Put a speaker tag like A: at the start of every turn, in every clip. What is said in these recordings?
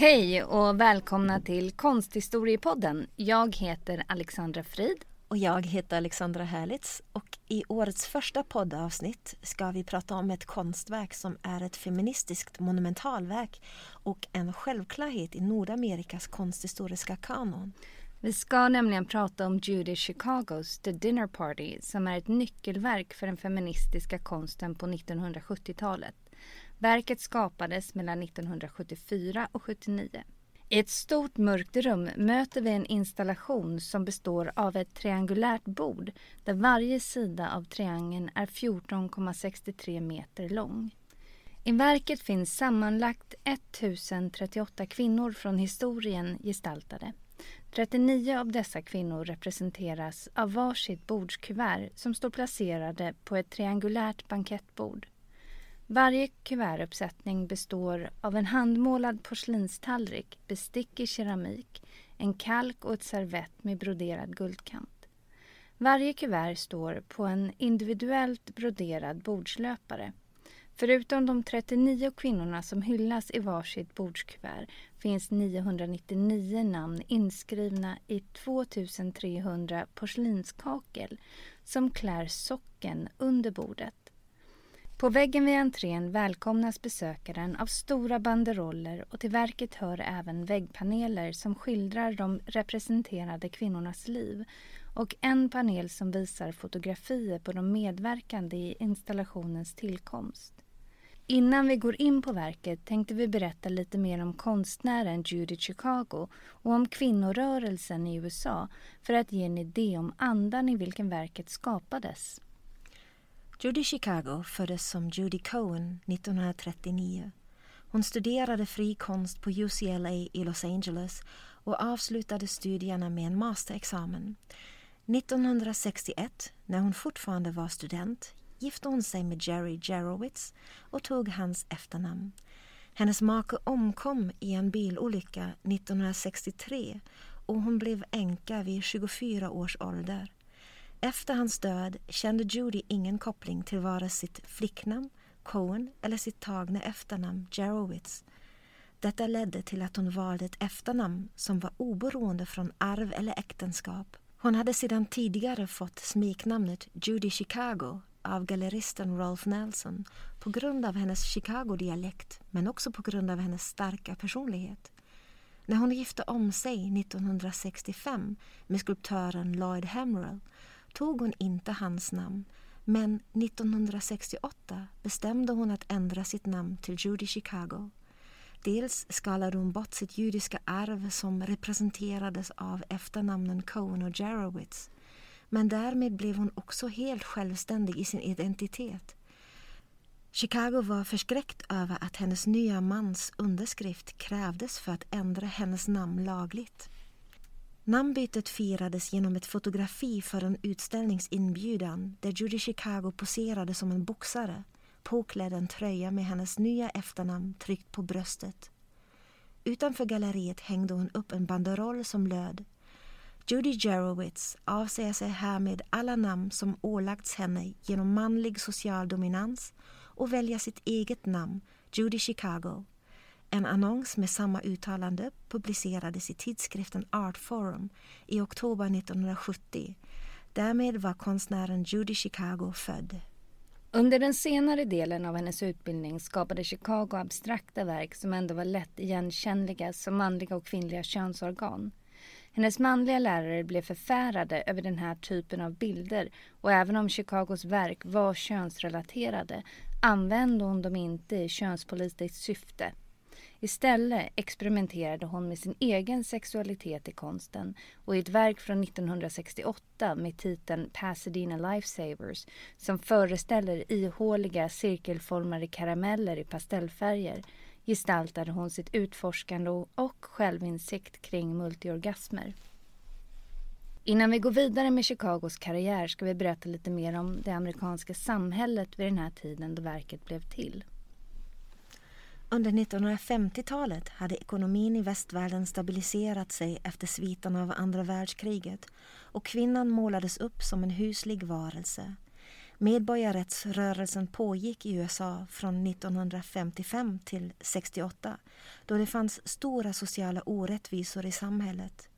A: Hej och välkomna till Konsthistoriepodden. Jag heter Alexandra Frid.
B: Och jag heter Alexandra Härlitz och i årets första poddavsnitt ska vi prata om ett konstverk som är ett feministiskt monumentalverk och en självklarhet i Nordamerikas konsthistoriska kanon.
A: Vi ska nämligen prata om Judy Chicagos The Dinner Party som är ett nyckelverk för den feministiska konsten på 1970-talet. Verket skapades mellan 1974 och 1979. I ett stort mörkt rum möter vi en installation som består av ett triangulärt bord där varje sida av triangeln är 14,63 meter lång. I verket finns sammanlagt 1038 kvinnor från historien gestaltade. 39 av dessa kvinnor representeras av varsitt bordskuvert som står placerade på ett triangulärt bankettbord. Varje kuvertuppsättning består av en handmålad porslinstallrik, bestick i keramik, en kalk och ett servett med broderad guldkant. Varje kuvert står på en individuellt broderad bordslöpare. Förutom de 39 kvinnorna som hyllas i varsitt bordskuvert finns 999 namn inskrivna i 2300 porslinskakel som klär socken under bordet. På väggen vid entrén välkomnas besökaren av stora banderoller och till verket hör även väggpaneler som skildrar de representerade kvinnornas liv och en panel som visar fotografier på de medverkande i installationens tillkomst. Innan vi går in på verket tänkte vi berätta lite mer om konstnären Judy Chicago och om kvinnorörelsen i USA för att ge en idé om andan i vilken verket skapades.
B: Judy Chicago föddes som Judy Cohen 1939. Hon studerade fri konst på UCLA i Los Angeles och avslutade studierna med en masterexamen. 1961, när hon fortfarande var student, gifte hon sig med Jerry Jerowitz och tog hans efternamn. Hennes make omkom i en bilolycka 1963 och hon blev änka vid 24 års ålder. Efter hans död kände Judy ingen koppling till vare sitt flicknamn Cohen eller sitt tagna efternamn Jarowitz. Detta ledde till att hon valde ett efternamn som var oberoende från arv eller äktenskap. Hon hade sedan tidigare fått smeknamnet Judy Chicago av galleristen Rolf Nelson på grund av hennes Chicago-dialekt men också på grund av hennes starka personlighet. När hon gifte om sig 1965 med skulptören Lloyd Hamrell tog hon inte hans namn men 1968 bestämde hon att ändra sitt namn till Judy Chicago. Dels skalade hon bort sitt judiska arv som representerades av efternamnen Cohen och Jarowitz. Men därmed blev hon också helt självständig i sin identitet. Chicago var förskräckt över att hennes nya mans underskrift krävdes för att ändra hennes namn lagligt. Namnbytet firades genom ett fotografi för en utställningsinbjudan där Judy Chicago poserade som en boxare påklädd en tröja med hennes nya efternamn tryckt på bröstet. Utanför galleriet hängde hon upp en banderoll som löd Judy Jerowitz avsäger sig härmed alla namn som ålagts henne genom manlig social dominans och välja sitt eget namn, Judy Chicago, en annons med samma uttalande publicerades i tidskriften Art Forum i oktober 1970. Därmed var konstnären Judy Chicago född.
A: Under den senare delen av hennes utbildning skapade Chicago abstrakta verk som ändå var lätt igenkännliga som manliga och kvinnliga könsorgan. Hennes manliga lärare blev förfärade över den här typen av bilder och även om Chicagos verk var könsrelaterade använde hon dem inte i könspolitiskt syfte Istället experimenterade hon med sin egen sexualitet i konsten och i ett verk från 1968 med titeln Pasadena Lifesavers som föreställer ihåliga cirkelformade karameller i pastellfärger gestaltade hon sitt utforskande och självinsikt kring multiorgasmer. Innan vi går vidare med Chicagos karriär ska vi berätta lite mer om det amerikanska samhället vid den här tiden då verket blev till.
B: Under 1950-talet hade ekonomin i västvärlden stabiliserat sig efter sviterna av andra världskriget och kvinnan målades upp som en huslig varelse. Medborgarrättsrörelsen pågick i USA från 1955 till 68 då det fanns stora sociala orättvisor i samhället.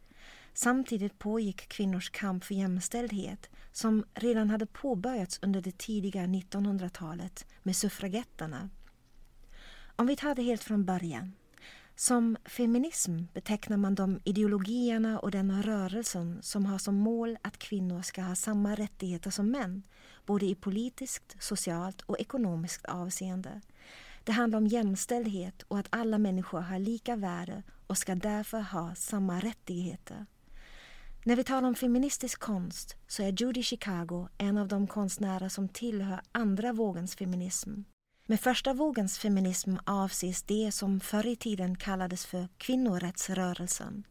B: Samtidigt pågick kvinnors kamp för jämställdhet som redan hade påbörjats under det tidiga 1900-talet med suffragetterna. Om vi tar det helt från början. Som feminism betecknar man de ideologierna och den rörelsen som har som mål att kvinnor ska ha samma rättigheter som män, både i politiskt, socialt och ekonomiskt avseende. Det handlar om jämställdhet och att alla människor har lika värde och ska därför ha samma rättigheter. När vi talar om feministisk konst så är Judy Chicago en av de konstnärer som tillhör andra vågens feminism. Med första vågens feminism avses det som förr i tiden kallades för kvinnorättsrörelsen.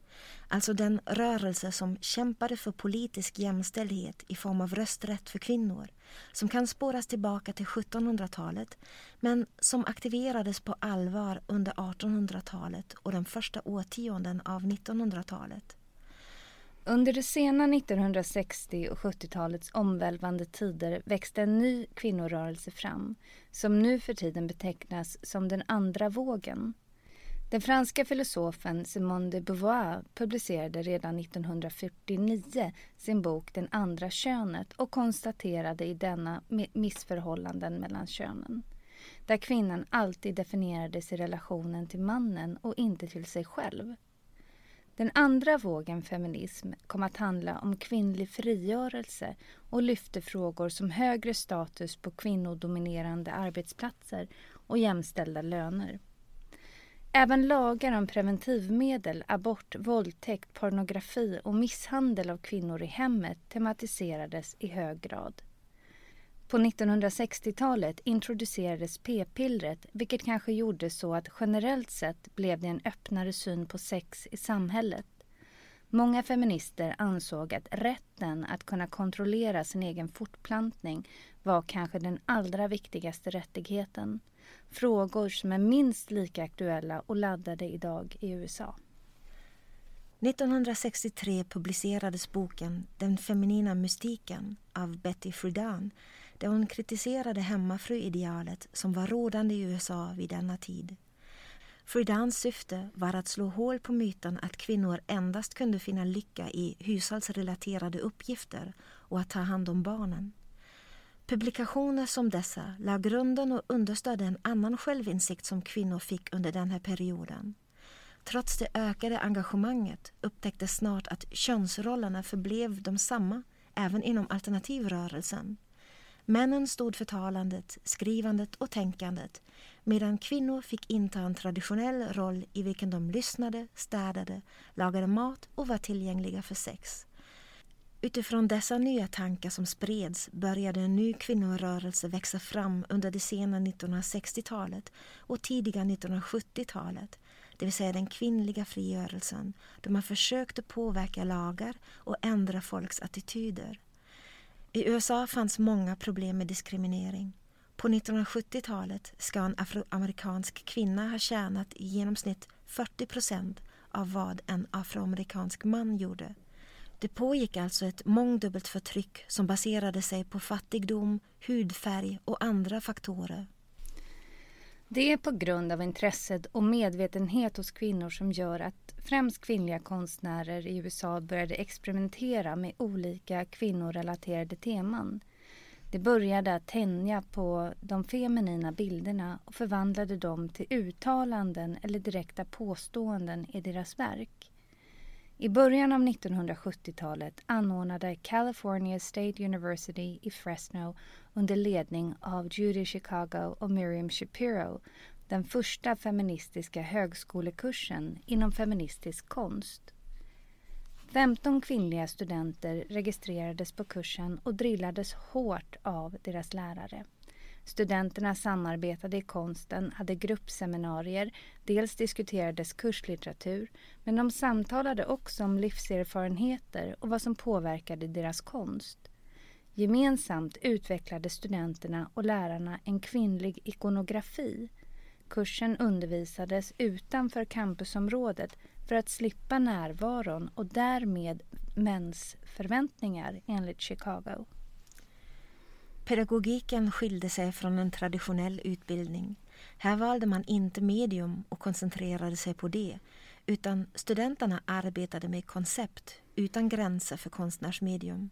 B: Alltså den rörelse som kämpade för politisk jämställdhet i form av rösträtt för kvinnor som kan spåras tillbaka till 1700-talet men som aktiverades på allvar under 1800-talet och den första årtionden av 1900-talet.
A: Under det sena 1960 och 70-talets omvälvande tider växte en ny kvinnorörelse fram som nu för tiden betecknas som den andra vågen. Den franska filosofen Simone de Beauvoir publicerade redan 1949 sin bok Den andra könet och konstaterade i denna missförhållanden mellan könen. Där kvinnan alltid definierades i relationen till mannen och inte till sig själv. Den andra vågen feminism kom att handla om kvinnlig frigörelse och lyfte frågor som högre status på kvinnodominerande arbetsplatser och jämställda löner. Även lagar om preventivmedel, abort, våldtäkt, pornografi och misshandel av kvinnor i hemmet tematiserades i hög grad. På 1960-talet introducerades p-pillret vilket kanske gjorde så att generellt sett blev det en öppnare syn på sex i samhället. Många feminister ansåg att rätten att kunna kontrollera sin egen fortplantning var kanske den allra viktigaste rättigheten. Frågor som är minst lika aktuella och laddade idag i USA.
B: 1963 publicerades boken Den feminina mystiken av Betty Friedan där hon kritiserade hemmafruidealet som var rådande i USA vid denna tid. Fridans syfte var att slå hål på myten att kvinnor endast kunde finna lycka i hushållsrelaterade uppgifter och att ta hand om barnen. Publikationer som dessa la grunden och understödde en annan självinsikt som kvinnor fick under den här perioden. Trots det ökade engagemanget upptäcktes snart att könsrollerna förblev de samma även inom alternativrörelsen. Männen stod för talandet, skrivandet och tänkandet medan kvinnor fick inta en traditionell roll i vilken de lyssnade, städade, lagade mat och var tillgängliga för sex. Utifrån dessa nya tankar som spreds började en ny kvinnorörelse växa fram under det sena 1960-talet och tidiga 1970-talet, det vill säga den kvinnliga frigörelsen, då man försökte påverka lagar och ändra folks attityder. I USA fanns många problem med diskriminering. På 1970-talet ska en afroamerikansk kvinna ha tjänat i genomsnitt 40 procent av vad en afroamerikansk man gjorde. Det pågick alltså ett mångdubbelt förtryck som baserade sig på fattigdom, hudfärg och andra faktorer.
A: Det är på grund av intresset och medvetenhet hos kvinnor som gör att främst kvinnliga konstnärer i USA började experimentera med olika kvinnorelaterade teman. Det började att tänja på de feminina bilderna och förvandlade dem till uttalanden eller direkta påståenden i deras verk. I början av 1970-talet anordnade California State University i Fresno under ledning av Judy Chicago och Miriam Shapiro den första feministiska högskolekursen inom feministisk konst. 15 kvinnliga studenter registrerades på kursen och drillades hårt av deras lärare. Studenterna samarbetade i konsten, hade gruppseminarier, dels diskuterades kurslitteratur, men de samtalade också om livserfarenheter och vad som påverkade deras konst. Gemensamt utvecklade studenterna och lärarna en kvinnlig ikonografi. Kursen undervisades utanför campusområdet för att slippa närvaron och därmed mäns förväntningar enligt Chicago.
B: Pedagogiken skilde sig från en traditionell utbildning. Här valde man inte medium och koncentrerade sig på det utan studenterna arbetade med koncept utan gränser för konstnärsmedium.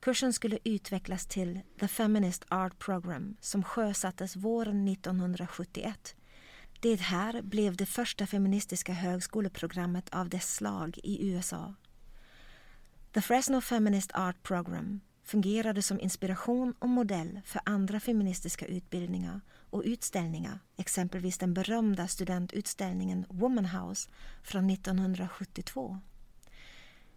B: Kursen skulle utvecklas till The Feminist Art Program som sjösattes våren 1971. Det här blev det första feministiska högskoleprogrammet av dess slag i USA. The Fresno Feminist Art Program fungerade som inspiration och modell för andra feministiska utbildningar och utställningar, exempelvis den berömda studentutställningen Woman House från 1972.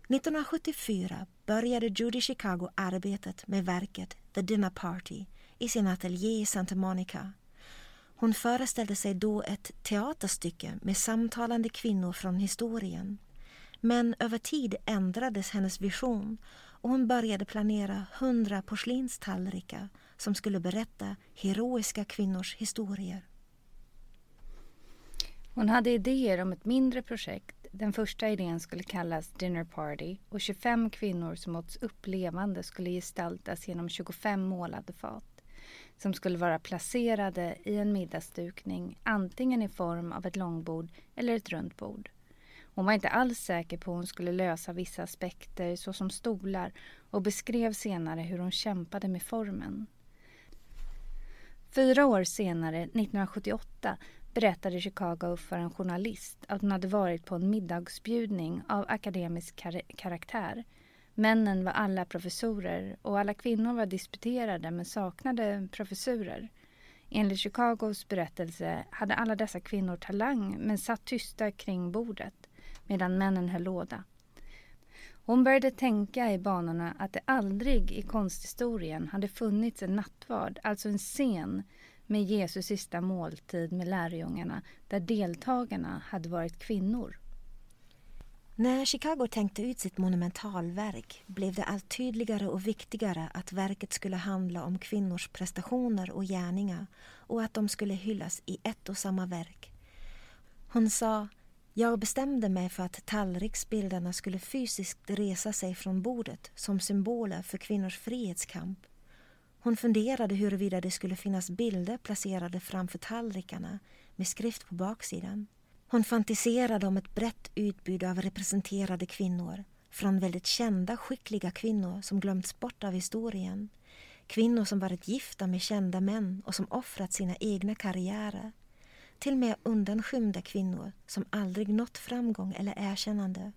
B: 1974 började Judy Chicago arbetet med verket The Dinner Party i sin ateljé i Santa Monica. Hon föreställde sig då ett teaterstycke med samtalande kvinnor från historien. Men över tid ändrades hennes vision och hon började planera hundra porslinstallrikar som skulle berätta heroiska kvinnors historier.
A: Hon hade idéer om ett mindre projekt. Den första idén skulle kallas Dinner Party och 25 kvinnor som åts upp levande skulle gestaltas genom 25 målade fat som skulle vara placerade i en middagsdukning antingen i form av ett långbord eller ett runt bord. Hon var inte alls säker på hur hon skulle lösa vissa aspekter såsom stolar och beskrev senare hur hon kämpade med formen. Fyra år senare, 1978, berättade Chicago för en journalist att hon hade varit på en middagsbjudning av akademisk kar karaktär. Männen var alla professorer och alla kvinnor var disputerade men saknade professurer. Enligt Chicagos berättelse hade alla dessa kvinnor talang men satt tysta kring bordet medan männen höll låda. Hon började tänka i banorna att det aldrig i konsthistorien hade funnits en nattvard, alltså en scen med Jesus sista måltid med lärjungarna där deltagarna hade varit kvinnor.
B: När Chicago tänkte ut sitt monumentalverk blev det allt tydligare och viktigare att verket skulle handla om kvinnors prestationer och gärningar och att de skulle hyllas i ett och samma verk. Hon sa jag bestämde mig för att tallriksbilderna skulle fysiskt resa sig från bordet som symboler för kvinnors frihetskamp. Hon funderade huruvida det skulle finnas bilder placerade framför tallrikarna med skrift på baksidan. Hon fantiserade om ett brett utbud av representerade kvinnor från väldigt kända, skickliga kvinnor som glömts bort av historien. Kvinnor som varit gifta med kända män och som offrat sina egna karriärer till och med undanskymda kvinnor som aldrig nått framgång eller erkännande.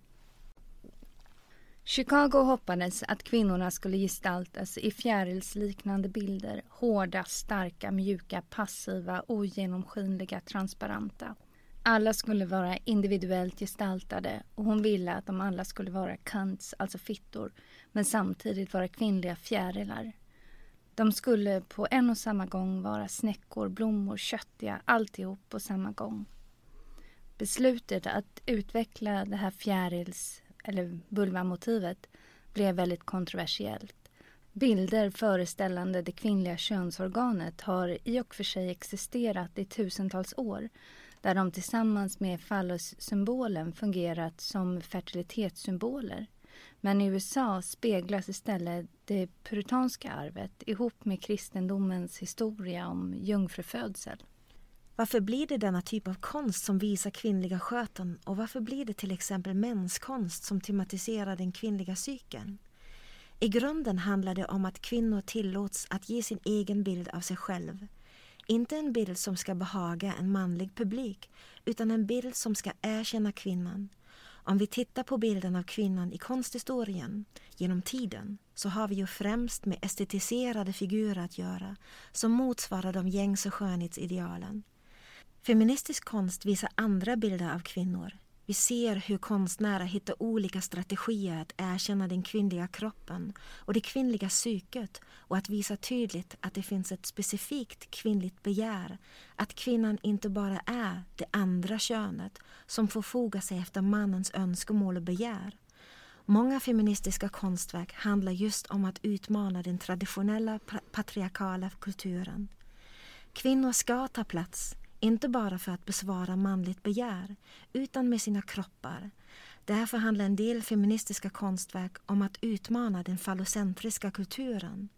A: Chicago hoppades att kvinnorna skulle gestaltas i fjärilsliknande bilder. Hårda, starka, mjuka, passiva, ogenomskinliga, transparenta. Alla skulle vara individuellt gestaltade och hon ville att de alla skulle vara cunts, alltså fittor, men samtidigt vara kvinnliga fjärilar. De skulle på en och samma gång vara snäckor, blommor, köttiga, alltihop på samma gång. Beslutet att utveckla det här fjärils eller vulvamotivet blev väldigt kontroversiellt. Bilder föreställande det kvinnliga könsorganet har i och för sig existerat i tusentals år där de tillsammans med fallossymbolen fungerat som fertilitetssymboler. Men i USA speglas istället det puritanska arvet ihop med kristendomens historia om jungfrufödsel.
B: Varför blir det denna typ av konst som visar kvinnliga sköten och varför blir det till exempel mänskonst som tematiserar den kvinnliga cykeln? I grunden handlar det om att kvinnor tillåts att ge sin egen bild av sig själv. Inte en bild som ska behaga en manlig publik utan en bild som ska erkänna kvinnan, om vi tittar på bilden av kvinnan i konsthistorien genom tiden så har vi ju främst med estetiserade figurer att göra som motsvarar de gängse skönhetsidealen. Feministisk konst visar andra bilder av kvinnor. Vi ser hur konstnärer hittar olika strategier att erkänna den kvinnliga kroppen och det kvinnliga psyket och att visa tydligt att det finns ett specifikt kvinnligt begär. Att kvinnan inte bara är det andra könet som får foga sig efter mannens önskemål och begär. Många feministiska konstverk handlar just om att utmana den traditionella patriarkala kulturen. Kvinnor ska ta plats, inte bara för att besvara manligt begär, utan med sina kroppar. Därför handlar en del feministiska konstverk om att utmana den fallocentriska kulturen.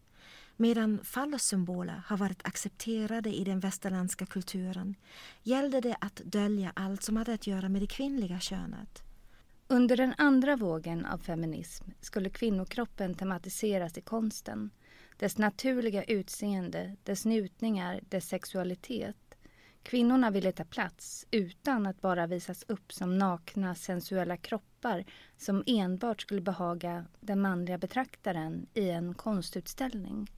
B: Medan fallossymboler har varit accepterade i den västerländska kulturen gällde det att dölja allt som hade att göra med det kvinnliga könet.
A: Under den andra vågen av feminism skulle kvinnokroppen tematiseras i konsten. Dess naturliga utseende, dess njutningar, dess sexualitet. Kvinnorna ville ta plats utan att bara visas upp som nakna sensuella kroppar som enbart skulle behaga den manliga betraktaren i en konstutställning.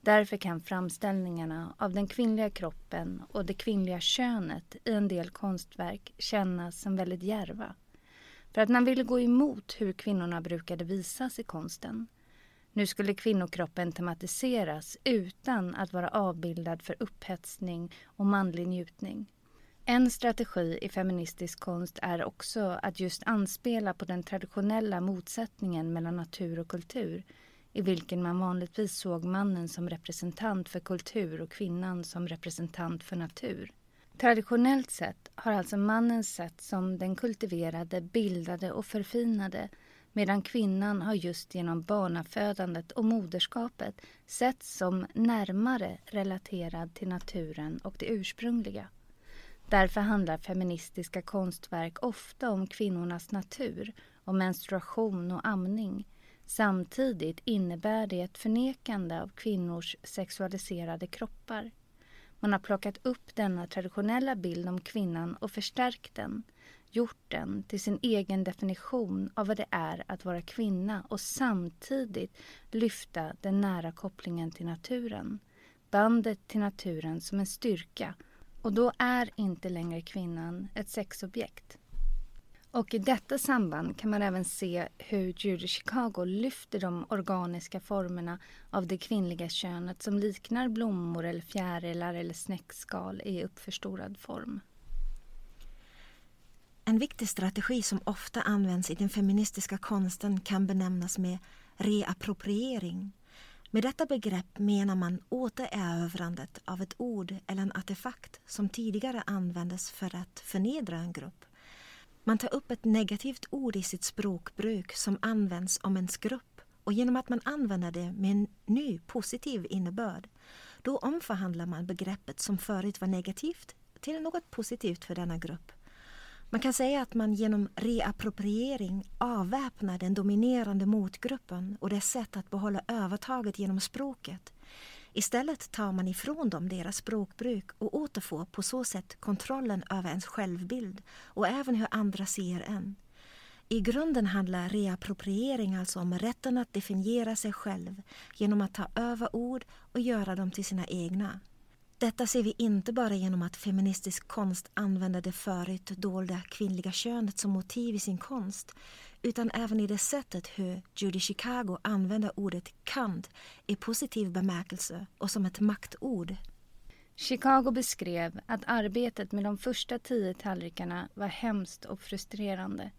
A: Därför kan framställningarna av den kvinnliga kroppen och det kvinnliga könet i en del konstverk kännas som väldigt järva. För att man ville gå emot hur kvinnorna brukade visas i konsten. Nu skulle kvinnokroppen tematiseras utan att vara avbildad för upphetsning och manlig njutning. En strategi i feministisk konst är också att just anspela på den traditionella motsättningen mellan natur och kultur i vilken man vanligtvis såg mannen som representant för kultur och kvinnan som representant för natur. Traditionellt sett har alltså mannen sett som den kultiverade, bildade och förfinade medan kvinnan har just genom barnafödandet och moderskapet setts som närmare relaterad till naturen och det ursprungliga. Därför handlar feministiska konstverk ofta om kvinnornas natur, om menstruation och amning. Samtidigt innebär det ett förnekande av kvinnors sexualiserade kroppar. Man har plockat upp denna traditionella bild om kvinnan och förstärkt den, gjort den till sin egen definition av vad det är att vara kvinna och samtidigt lyfta den nära kopplingen till naturen. Bandet till naturen som en styrka och då är inte längre kvinnan ett sexobjekt. Och i detta samband kan man även se hur Judy Chicago lyfter de organiska formerna av det kvinnliga könet som liknar blommor eller fjärilar eller snäckskal i uppförstorad form.
B: En viktig strategi som ofta används i den feministiska konsten kan benämnas med reappropriering. Med detta begrepp menar man återerövrandet av ett ord eller en artefakt som tidigare användes för att förnedra en grupp. Man tar upp ett negativt ord i sitt språkbruk som används om ens grupp och genom att man använder det med en ny positiv innebörd då omförhandlar man begreppet som förut var negativt till något positivt för denna grupp. Man kan säga att man genom reappropriering avväpnar den dominerande motgruppen och dess sätt att behålla övertaget genom språket. Istället tar man ifrån dem deras språkbruk och återfår på så sätt kontrollen över ens självbild och även hur andra ser en. I grunden handlar reappropriering alltså om rätten att definiera sig själv genom att ta över ord och göra dem till sina egna. Detta ser vi inte bara genom att feministisk konst använder det förut dolda kvinnliga könet som motiv i sin konst utan även i det sättet hur Judy Chicago använder ordet kant i positiv bemärkelse och som ett maktord.
A: Chicago beskrev att arbetet med de första tio tallrikarna var hemskt och frustrerande.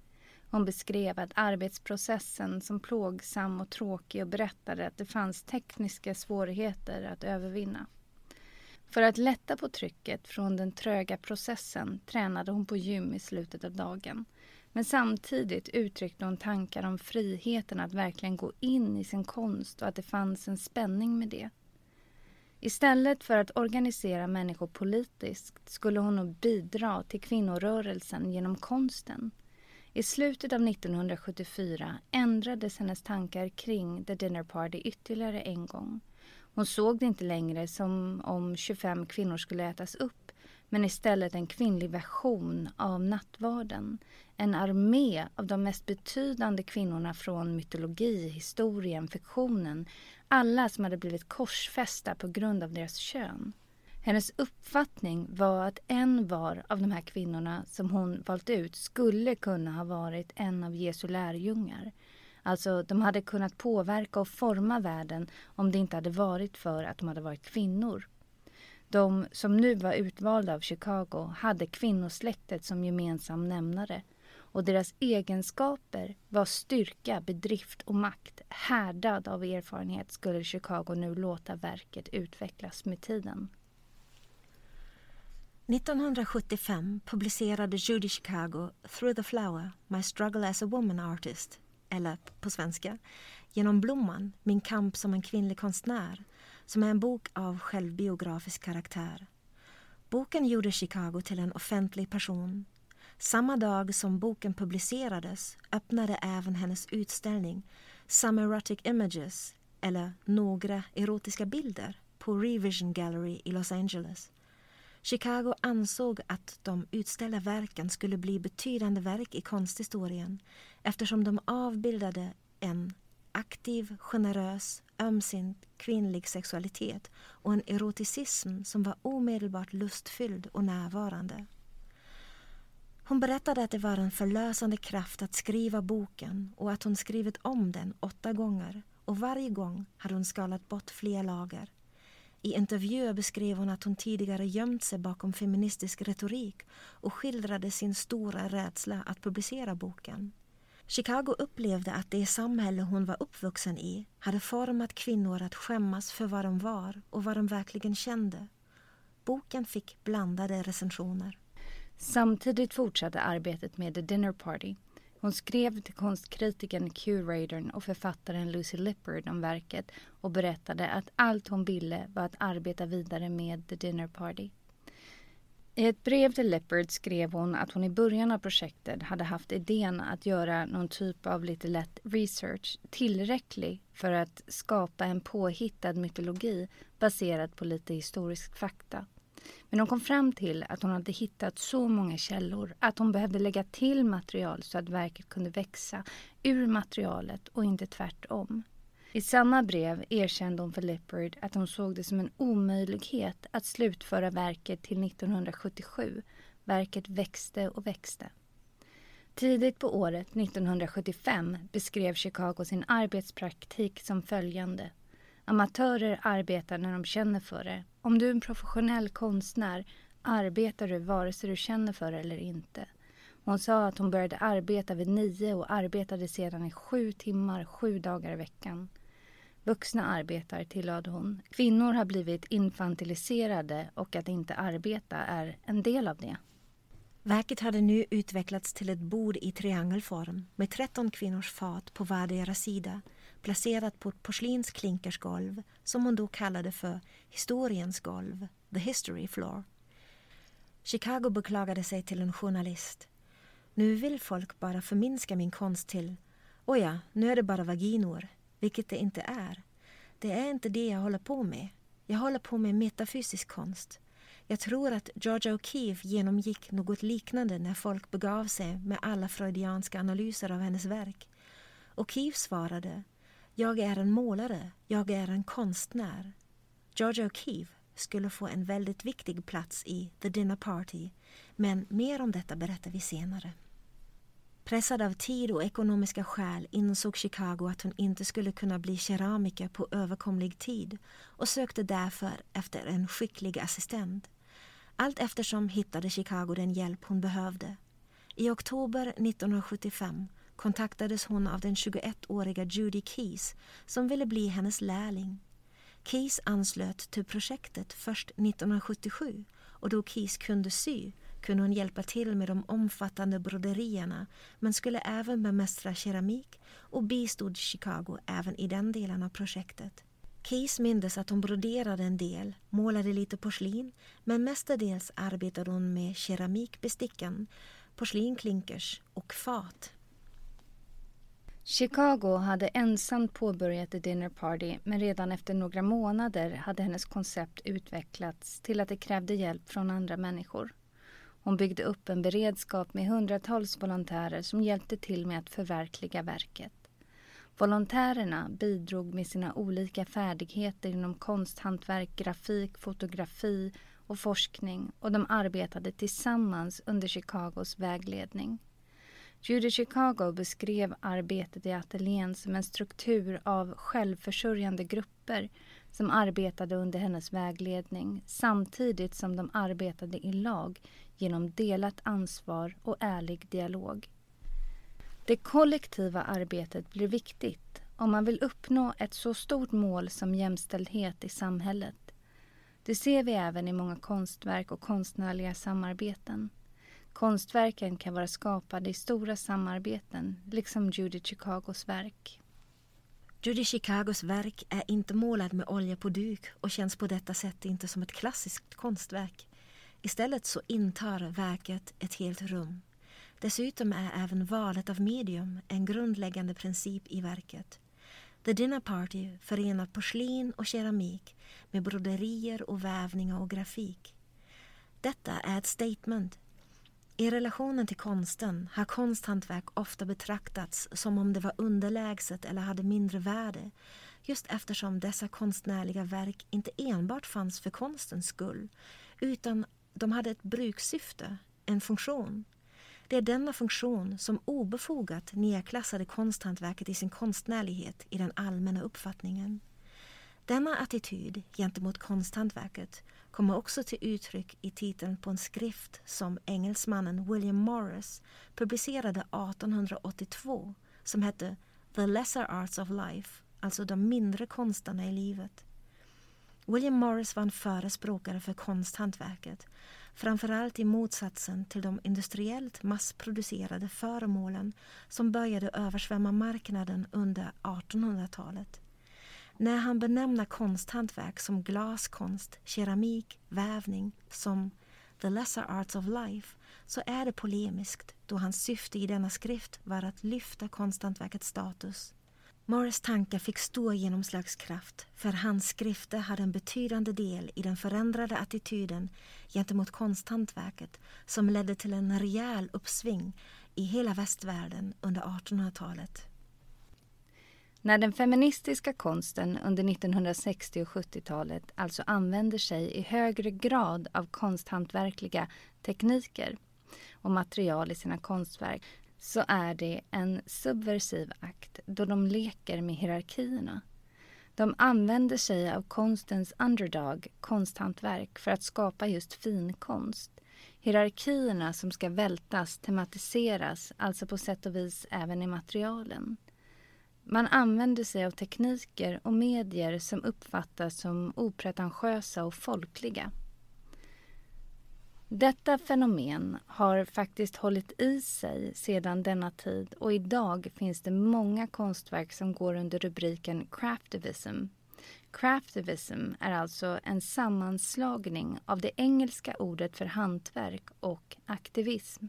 A: Hon beskrev att arbetsprocessen som plågsam och tråkig och berättade att det fanns tekniska svårigheter att övervinna. För att lätta på trycket från den tröga processen tränade hon på gym i slutet av dagen. Men samtidigt uttryckte hon tankar om friheten att verkligen gå in i sin konst och att det fanns en spänning med det. Istället för att organisera människor politiskt skulle hon nog bidra till kvinnorörelsen genom konsten. I slutet av 1974 ändrades hennes tankar kring The Dinner Party ytterligare en gång. Hon såg det inte längre som om 25 kvinnor skulle ätas upp men istället en kvinnlig version av nattvarden. En armé av de mest betydande kvinnorna från mytologi, historien, fiktionen. Alla som hade blivit korsfästa på grund av deras kön. Hennes uppfattning var att en var av de här kvinnorna som hon valt ut skulle kunna ha varit en av Jesu lärjungar. Alltså, de hade kunnat påverka och forma världen om det inte hade varit för att de hade varit kvinnor. De som nu var utvalda av Chicago hade kvinnosläktet som gemensam nämnare och deras egenskaper var styrka, bedrift och makt. Härdad av erfarenhet skulle Chicago nu låta verket utvecklas med tiden.
B: 1975 publicerade Judy Chicago Through the Flower, My Struggle as a Woman Artist, eller på svenska Genom blomman, min kamp som en kvinnlig konstnär, som är en bok av självbiografisk karaktär. Boken gjorde Chicago till en offentlig person. Samma dag som boken publicerades öppnade även hennes utställning Some Erotic Images, eller Några erotiska bilder, på Revision Gallery i Los Angeles. Chicago ansåg att de utställda verken skulle bli betydande verk i konsthistorien eftersom de avbildade en aktiv, generös, ömsint kvinnlig sexualitet och en eroticism som var omedelbart lustfylld och närvarande. Hon berättade att det var en förlösande kraft att skriva boken och att hon skrivit om den åtta gånger och varje gång hade hon skalat bort fler lager. I intervjuer beskrev hon att hon tidigare gömt sig bakom feministisk retorik och skildrade sin stora rädsla att publicera boken. Chicago upplevde att det samhälle hon var uppvuxen i hade format kvinnor att skämmas för vad de var och vad de verkligen kände. Boken fick blandade recensioner.
A: Samtidigt fortsatte arbetet med The Dinner Party. Hon skrev till konstkritikern, curatorn och författaren Lucy Lippard om verket och berättade att allt hon ville var att arbeta vidare med The Dinner Party. I ett brev till Leopard skrev hon att hon i början av projektet hade haft idén att göra någon typ av lite lätt research tillräcklig för att skapa en påhittad mytologi baserad på lite historisk fakta. Men hon kom fram till att hon hade hittat så många källor att hon behövde lägga till material så att verket kunde växa ur materialet och inte tvärtom. I samma brev erkände hon för Lippard att hon såg det som en omöjlighet att slutföra verket till 1977. Verket växte och växte. Tidigt på året 1975 beskrev Chicago sin arbetspraktik som följande. Amatörer arbetar när de känner för det. Om du är en professionell konstnär arbetar du vare sig du känner för det eller inte. Hon sa att hon började arbeta vid nio och arbetade sedan i sju timmar, sju dagar i veckan. Vuxna arbetar, tillade hon. Kvinnor har blivit infantiliserade och att inte arbeta är en del av det.
B: Verket hade nu utvecklats till ett bord i triangelform med 13 kvinnors fat på vardera sida placerat på ett porslinsklinkersgolv som hon då kallade för historiens golv, the history floor. Chicago beklagade sig till en journalist. Nu vill folk bara förminska min konst till, oja, ja, nu är det bara vaginor vilket det inte är. Det är inte det jag håller på med. Jag håller på med metafysisk konst. Jag tror att Georgia O'Keeffe genomgick något liknande när folk begav sig med alla freudianska analyser av hennes verk. O'Keeffe svarade jag är en målare, jag är en konstnär. Georgia O'Keefe skulle få en väldigt viktig plats i The Dinner Party men mer om detta berättar vi senare. Pressad av tid och ekonomiska skäl insåg Chicago att hon inte skulle kunna bli keramiker på överkomlig tid och sökte därför efter en skicklig assistent. Allt eftersom hittade Chicago den hjälp hon behövde. I oktober 1975 kontaktades hon av den 21-åriga Judy Keys som ville bli hennes lärling. Keys anslöt till projektet först 1977 och då Keys kunde sy kunde hon hjälpa till med de omfattande broderierna men skulle även bemästra keramik och bistod Chicago även i den delen av projektet. Keys mindes att hon broderade en del, målade lite porslin men mestadels arbetade hon med keramikbesticken, porslinklinkers och fat.
A: Chicago hade ensamt påbörjat The Dinner Party men redan efter några månader hade hennes koncept utvecklats till att det krävde hjälp från andra människor. Hon byggde upp en beredskap med hundratals volontärer som hjälpte till med att förverkliga verket. Volontärerna bidrog med sina olika färdigheter inom konsthantverk, grafik, fotografi och forskning och de arbetade tillsammans under Chicagos vägledning. Judy Chicago beskrev arbetet i ateljén som en struktur av självförsörjande grupper som arbetade under hennes vägledning samtidigt som de arbetade i lag genom delat ansvar och ärlig dialog. Det kollektiva arbetet blir viktigt om man vill uppnå ett så stort mål som jämställdhet i samhället. Det ser vi även i många konstverk och konstnärliga samarbeten. Konstverken kan vara skapade i stora samarbeten, liksom Judy Chicagos verk.
B: Judy Chicagos verk är inte målad med olja på duk och känns på detta sätt inte som ett klassiskt konstverk. Istället så intar verket ett helt rum. Dessutom är även valet av medium en grundläggande princip i verket. The Dinner Party förenar porslin och keramik med broderier och vävningar och grafik. Detta är ett statement i relationen till konsten har konsthantverk ofta betraktats som om det var underlägset eller hade mindre värde just eftersom dessa konstnärliga verk inte enbart fanns för konstens skull utan de hade ett brukssyfte, en funktion. Det är denna funktion som obefogat nedklassade konsthantverket i sin konstnärlighet i den allmänna uppfattningen. Denna attityd gentemot konsthantverket kommer också till uttryck i titeln på en skrift som engelsmannen William Morris publicerade 1882 som hette The Lesser Arts of Life, alltså de mindre konsterna i livet. William Morris var en förespråkare för konsthantverket framförallt i motsatsen till de industriellt massproducerade föremålen som började översvämma marknaden under 1800-talet. När han benämner konsthantverk som glaskonst, keramik, vävning som the lesser arts of life så är det polemiskt då hans syfte i denna skrift var att lyfta konsthantverkets status. Morris tankar fick stor genomslagskraft för hans skrifter hade en betydande del i den förändrade attityden gentemot konsthantverket som ledde till en rejäl uppsving i hela västvärlden under 1800-talet.
A: När den feministiska konsten under 1960 och 70-talet alltså använder sig i högre grad av konsthantverkliga tekniker och material i sina konstverk så är det en subversiv akt då de leker med hierarkierna. De använder sig av konstens underdog, konsthantverk, för att skapa just finkonst. Hierarkierna som ska vältas tematiseras alltså på sätt och vis även i materialen. Man använder sig av tekniker och medier som uppfattas som opretentiösa och folkliga. Detta fenomen har faktiskt hållit i sig sedan denna tid och idag finns det många konstverk som går under rubriken craftivism. Craftivism är alltså en sammanslagning av det engelska ordet för hantverk och aktivism.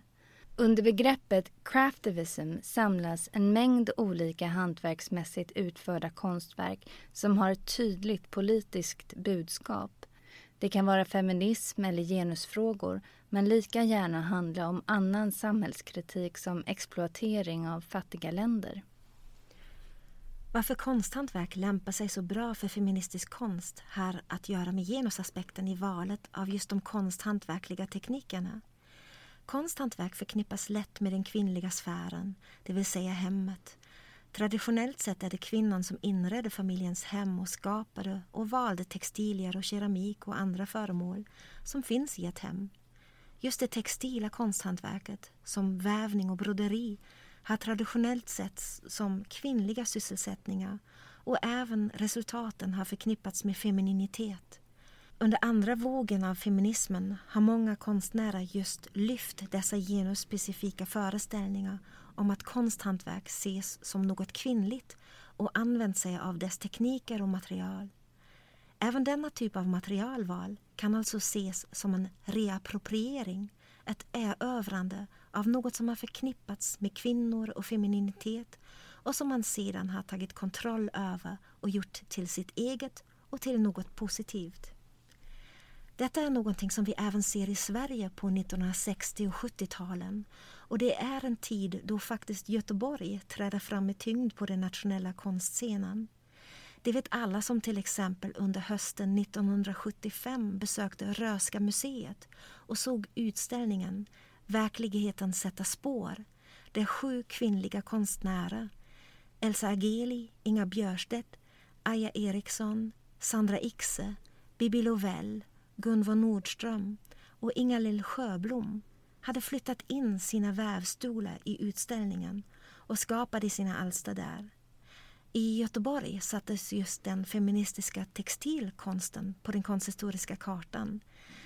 A: Under begreppet craftivism samlas en mängd olika hantverksmässigt utförda konstverk som har ett tydligt politiskt budskap. Det kan vara feminism eller genusfrågor men lika gärna handla om annan samhällskritik som exploatering av fattiga länder.
B: Varför konsthantverk lämpar sig så bra för feministisk konst har att göra med genusaspekten i valet av just de konsthantverkliga teknikerna. Konsthantverk förknippas lätt med den kvinnliga sfären, det vill säga hemmet. Traditionellt sett är det kvinnan som inredde familjens hem och skapade och valde textilier och keramik och andra föremål som finns i ett hem. Just det textila konsthantverket, som vävning och broderi, har traditionellt sett som kvinnliga sysselsättningar och även resultaten har förknippats med femininitet. Under andra vågen av feminismen har många konstnärer just lyft dessa genusspecifika föreställningar om att konsthantverk ses som något kvinnligt och använt sig av dess tekniker och material. Även denna typ av materialval kan alltså ses som en reappropriering, ett erövrande av något som har förknippats med kvinnor och femininitet och som man sedan har tagit kontroll över och gjort till sitt eget och till något positivt. Detta är någonting som vi även ser i Sverige på 1960 och 70-talen och det är en tid då faktiskt Göteborg träder fram med tyngd på den nationella konstscenen. Det vet alla som till exempel under hösten 1975 besökte Röska museet och såg utställningen Verkligheten sätta spår där sju kvinnliga konstnärer Elsa Ageli, Inga Björstedt, Aja Eriksson, Sandra Ixe, Bibi Lovell, Gunvor Nordström och Inga-Lill Sjöblom hade flyttat in sina vävstolar i utställningen och skapade sina alster där. I Göteborg sattes just den feministiska textilkonsten på den konsthistoriska kartan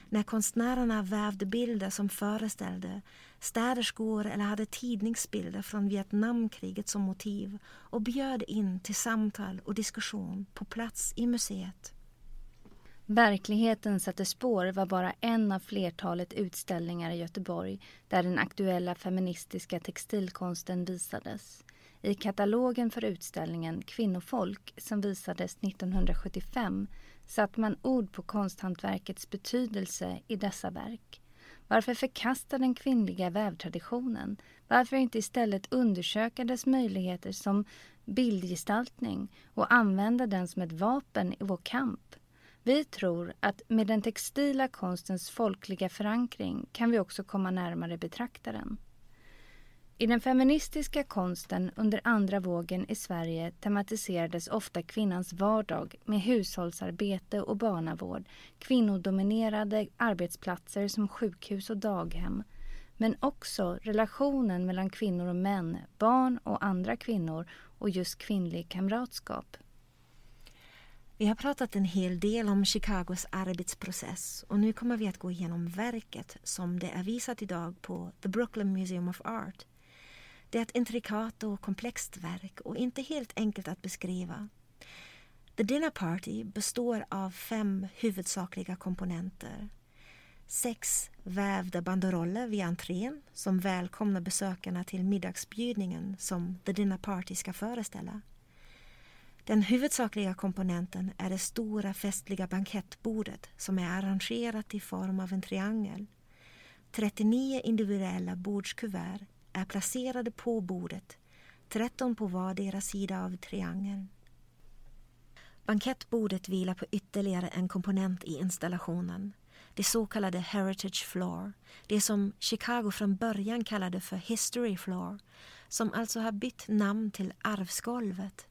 B: när konstnärerna vävde bilder som föreställde städerskor eller hade tidningsbilder från Vietnamkriget som motiv och bjöd in till samtal och diskussion på plats i museet.
A: Verkligheten sätter spår var bara en av flertalet utställningar i Göteborg där den aktuella feministiska textilkonsten visades. I katalogen för utställningen Kvinnofolk som visades 1975 satte man ord på konsthantverkets betydelse i dessa verk. Varför förkasta den kvinnliga vävtraditionen? Varför inte istället undersöka dess möjligheter som bildgestaltning och använda den som ett vapen i vår kamp? Vi tror att med den textila konstens folkliga förankring kan vi också komma närmare betraktaren. I den feministiska konsten under andra vågen i Sverige tematiserades ofta kvinnans vardag med hushållsarbete och barnavård, kvinnodominerade arbetsplatser som sjukhus och daghem, men också relationen mellan kvinnor och män, barn och andra kvinnor och just kvinnlig kamratskap.
B: Vi har pratat en hel del om Chicagos arbetsprocess och nu kommer vi att gå igenom verket som det är visat idag på The Brooklyn Museum of Art det är ett intrikat och komplext verk och inte helt enkelt att beskriva. The Dinner Party består av fem huvudsakliga komponenter. Sex vävda banderoller vid entrén som välkomnar besökarna till middagsbjudningen som The Dinner Party ska föreställa. Den huvudsakliga komponenten är det stora festliga bankettbordet som är arrangerat i form av en triangel. 39 individuella bordskuvert är placerade på bordet, 13 på vardera sida av triangeln. Bankettbordet vilar på ytterligare en komponent i installationen, det så kallade Heritage Floor, det som Chicago från början kallade för History Floor, som alltså har bytt namn till Arvsgolvet.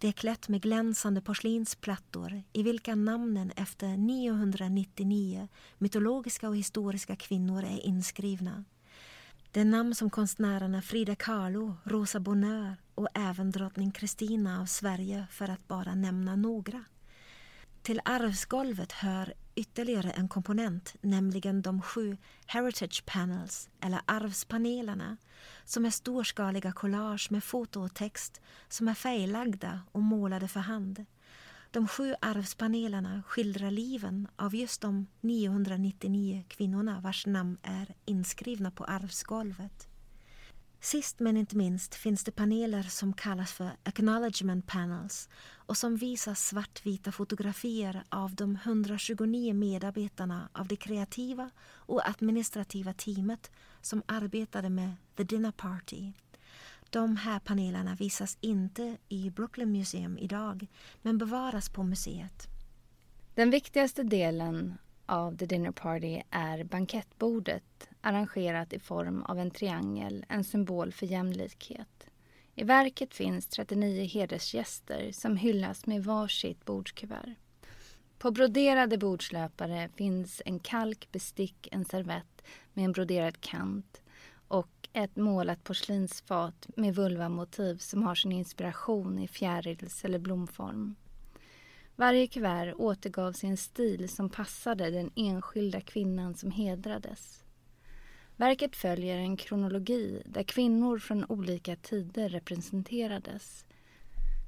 B: Det är klätt med glänsande porslinsplattor i vilka namnen efter 999 mytologiska och historiska kvinnor är inskrivna. Det är namn som konstnärerna Frida Kahlo, Rosa Bonheur och även drottning Kristina av Sverige för att bara nämna några. Till arvsgolvet hör ytterligare en komponent, nämligen de sju Heritage Panels, eller arvspanelerna, som är storskaliga collage med foto och text som är färglagda och målade för hand. De sju arvspanelerna skildrar liven av just de 999 kvinnorna vars namn är inskrivna på arvsgolvet. Sist men inte minst finns det paneler som kallas för acknowledgement panels och som visar svartvita fotografier av de 129 medarbetarna av det kreativa och administrativa teamet som arbetade med The Dinner Party de här panelerna visas inte i Brooklyn Museum idag men bevaras på museet.
A: Den viktigaste delen av The Dinner Party är bankettbordet arrangerat i form av en triangel, en symbol för jämlikhet. I verket finns 39 hedersgäster som hyllas med varsitt bordskuvert. På broderade bordslöpare finns en kalk, bestick, en servett med en broderad kant och ett målat porslinsfat med vulvamotiv som har sin inspiration i fjärils eller blomform. Varje kuvert återgavs i en stil som passade den enskilda kvinnan som hedrades. Verket följer en kronologi där kvinnor från olika tider representerades.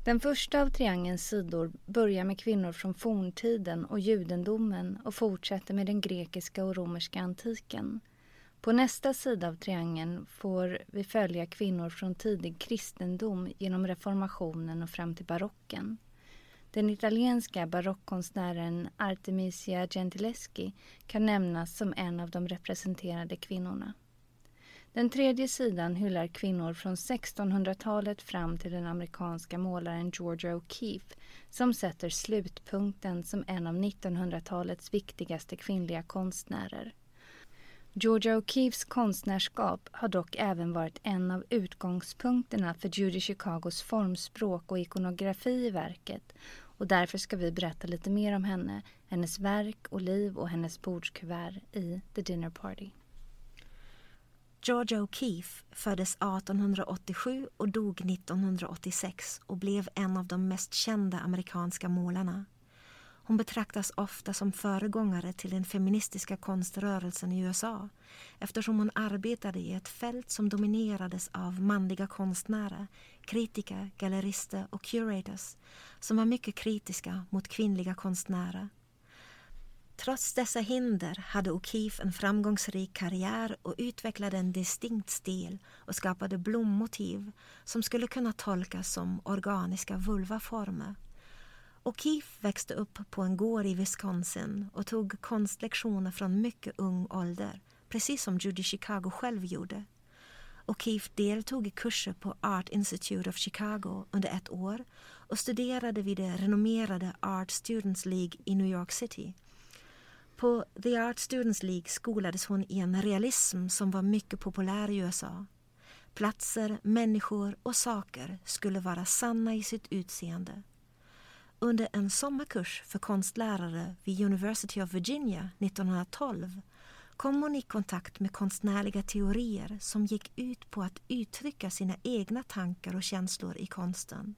A: Den första av triangelns sidor börjar med kvinnor från forntiden och judendomen och fortsätter med den grekiska och romerska antiken. På nästa sida av triangeln får vi följa kvinnor från tidig kristendom genom reformationen och fram till barocken. Den italienska barockkonstnären Artemisia Gentileschi kan nämnas som en av de representerade kvinnorna. Den tredje sidan hyllar kvinnor från 1600-talet fram till den amerikanska målaren Georgia O'Keeffe som sätter slutpunkten som en av 1900-talets viktigaste kvinnliga konstnärer. Georgia O'Keeffes konstnärskap har dock även varit en av utgångspunkterna för Judy Chicagos formspråk och ikonografi i verket och därför ska vi berätta lite mer om henne, hennes verk och liv och hennes bordskuvert i The Dinner Party.
B: Georgia O'Keeffe föddes 1887 och dog 1986 och blev en av de mest kända amerikanska målarna. Hon betraktas ofta som föregångare till den feministiska konströrelsen i USA eftersom hon arbetade i ett fält som dominerades av manliga konstnärer, kritiker, gallerister och curators som var mycket kritiska mot kvinnliga konstnärer. Trots dessa hinder hade O'Keefe en framgångsrik karriär och utvecklade en distinkt stil och skapade blommotiv som skulle kunna tolkas som organiska vulvaformer. O'Keefe växte upp på en gård i Wisconsin och tog konstlektioner från mycket ung ålder, precis som Judy Chicago själv gjorde. O'Keefe deltog i kurser på Art Institute of Chicago under ett år och studerade vid det renommerade Art Students League i New York City. På The Art Students League skolades hon i en realism som var mycket populär i USA. Platser, människor och saker skulle vara sanna i sitt utseende. Under en sommarkurs för konstlärare vid University of Virginia 1912 kom hon i kontakt med konstnärliga teorier som gick ut på att uttrycka sina egna tankar och känslor i konsten.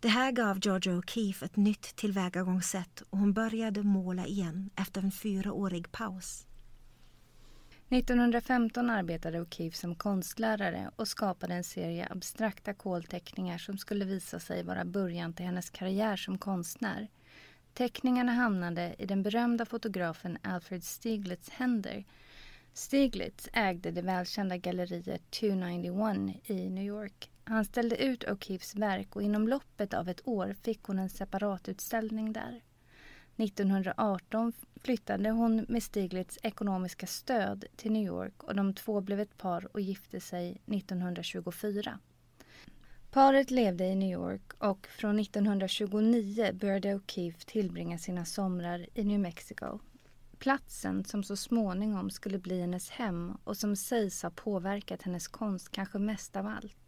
B: Det här gav Georgia O'Keeffe ett nytt tillvägagångssätt och hon började måla igen efter en fyraårig paus.
A: 1915 arbetade O'Keefe som konstlärare och skapade en serie abstrakta kolteckningar som skulle visa sig vara början till hennes karriär som konstnär. Teckningarna hamnade i den berömda fotografen Alfred Stieglitz händer. Stieglitz ägde det välkända galleriet 291 i New York. Han ställde ut O'Keefes verk och inom loppet av ett år fick hon en separatutställning där. 1918 flyttade hon med Stiglitz ekonomiska stöd till New York och de två blev ett par och gifte sig 1924. Paret levde i New York och från 1929 började O'Keefe tillbringa sina somrar i New Mexico. Platsen som så småningom skulle bli hennes hem och som sägs ha påverkat hennes konst kanske mest av allt.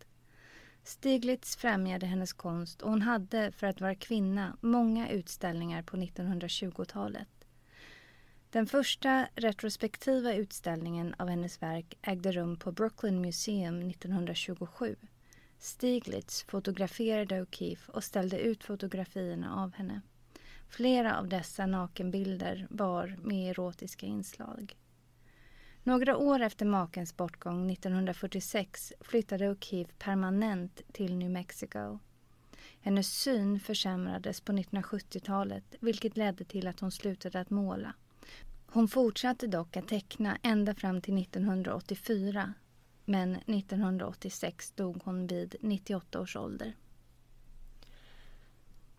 A: Stiglitz främjade hennes konst och hon hade, för att vara kvinna, många utställningar på 1920-talet. Den första retrospektiva utställningen av hennes verk ägde rum på Brooklyn Museum 1927. Stiglitz fotograferade O'Keefe och ställde ut fotografierna av henne. Flera av dessa nakenbilder var med erotiska inslag. Några år efter makens bortgång 1946 flyttade O'Keefe permanent till New Mexico. Hennes syn försämrades på 1970-talet vilket ledde till att hon slutade att måla. Hon fortsatte dock att teckna ända fram till 1984 men 1986 dog hon vid 98 års ålder.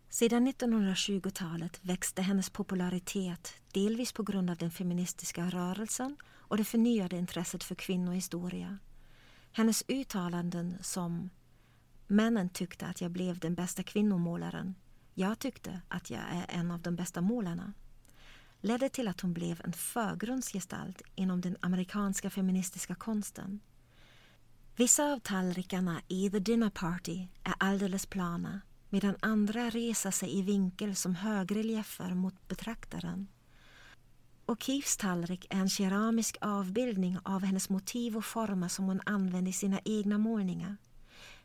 B: Sedan 1920-talet växte hennes popularitet delvis på grund av den feministiska rörelsen och det förnyade intresset för kvinnohistoria. Hennes uttalanden som Männen tyckte att jag blev den bästa kvinnomålaren. Jag tyckte att jag är en av de bästa målarna ledde till att hon blev en förgrundsgestalt inom den amerikanska feministiska konsten. Vissa av tallrikarna i The Dinner Party är alldeles plana medan andra reser sig i vinkel som högreliefer mot betraktaren. O'Keeffes tallrik är en keramisk avbildning av hennes motiv och former som hon använde i sina egna målningar.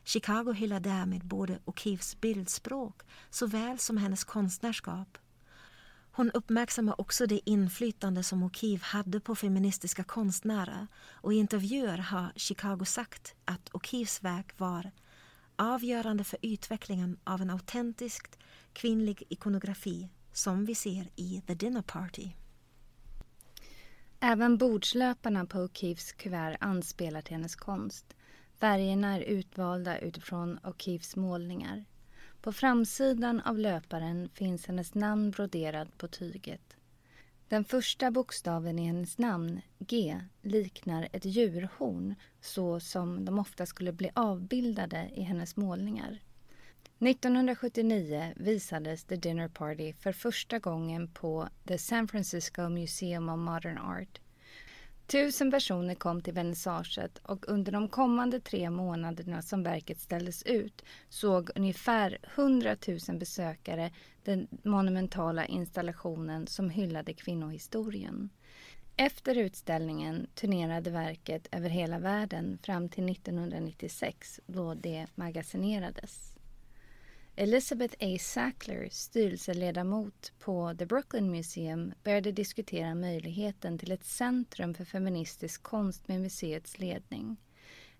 B: Chicago hyllar därmed både O'Keeffes bildspråk såväl som hennes konstnärskap. Hon uppmärksammar också det inflytande som O'Keeffe hade på feministiska konstnärer och i intervjuer har Chicago sagt att O'Keeffes verk var avgörande för utvecklingen av en autentisk kvinnlig ikonografi som vi ser i The Dinner Party.
A: Även bordslöparna på O'Keeffes kuvert anspelar till hennes konst. Färgerna är utvalda utifrån O'Keeffes målningar. På framsidan av löparen finns hennes namn broderad på tyget. Den första bokstaven i hennes namn, G, liknar ett djurhorn så som de ofta skulle bli avbildade i hennes målningar. 1979 visades The Dinner Party för första gången på The San Francisco Museum of Modern Art. Tusen personer kom till vernissaget och under de kommande tre månaderna som verket ställdes ut såg ungefär 100 000 besökare den monumentala installationen som hyllade kvinnohistorien. Efter utställningen turnerade verket över hela världen fram till 1996 då det magasinerades. Elizabeth A. Sackler, styrelseledamot på The Brooklyn Museum, började diskutera möjligheten till ett centrum för feministisk konst med museets ledning.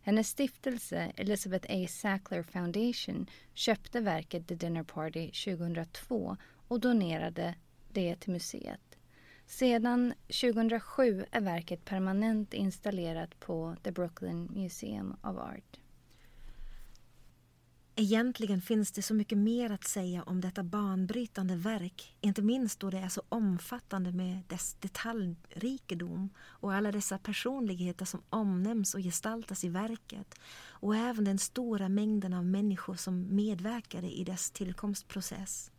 A: Hennes stiftelse, Elizabeth A. Sackler Foundation, köpte verket The Dinner Party 2002 och donerade det till museet. Sedan 2007 är verket permanent installerat på The Brooklyn Museum of Art.
B: Egentligen finns det så mycket mer att säga om detta banbrytande verk, inte minst då det är så omfattande med dess detaljrikedom och alla dessa personligheter som omnämns och gestaltas i verket och även den stora mängden av människor som medverkade i dess tillkomstprocess.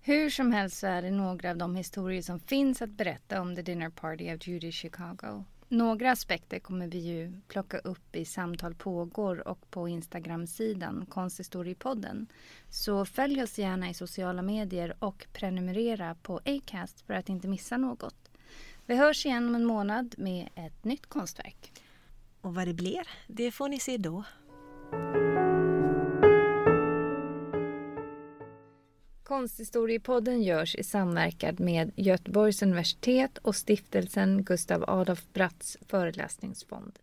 A: Hur som helst så är det några av de historier som finns att berätta om The Dinner Party of Judy Chicago. Några aspekter kommer vi ju plocka upp i Samtal pågår och på Instagram-sidan Konsthistoriepodden. Så följ oss gärna i sociala medier och prenumerera på Acast för att inte missa något. Vi hörs igen om en månad med ett nytt konstverk.
B: Och vad det blir, det får ni se då.
A: Konsthistoriepodden görs i samverkan med Göteborgs universitet och stiftelsen Gustav Adolf Bratts föreläsningsfond.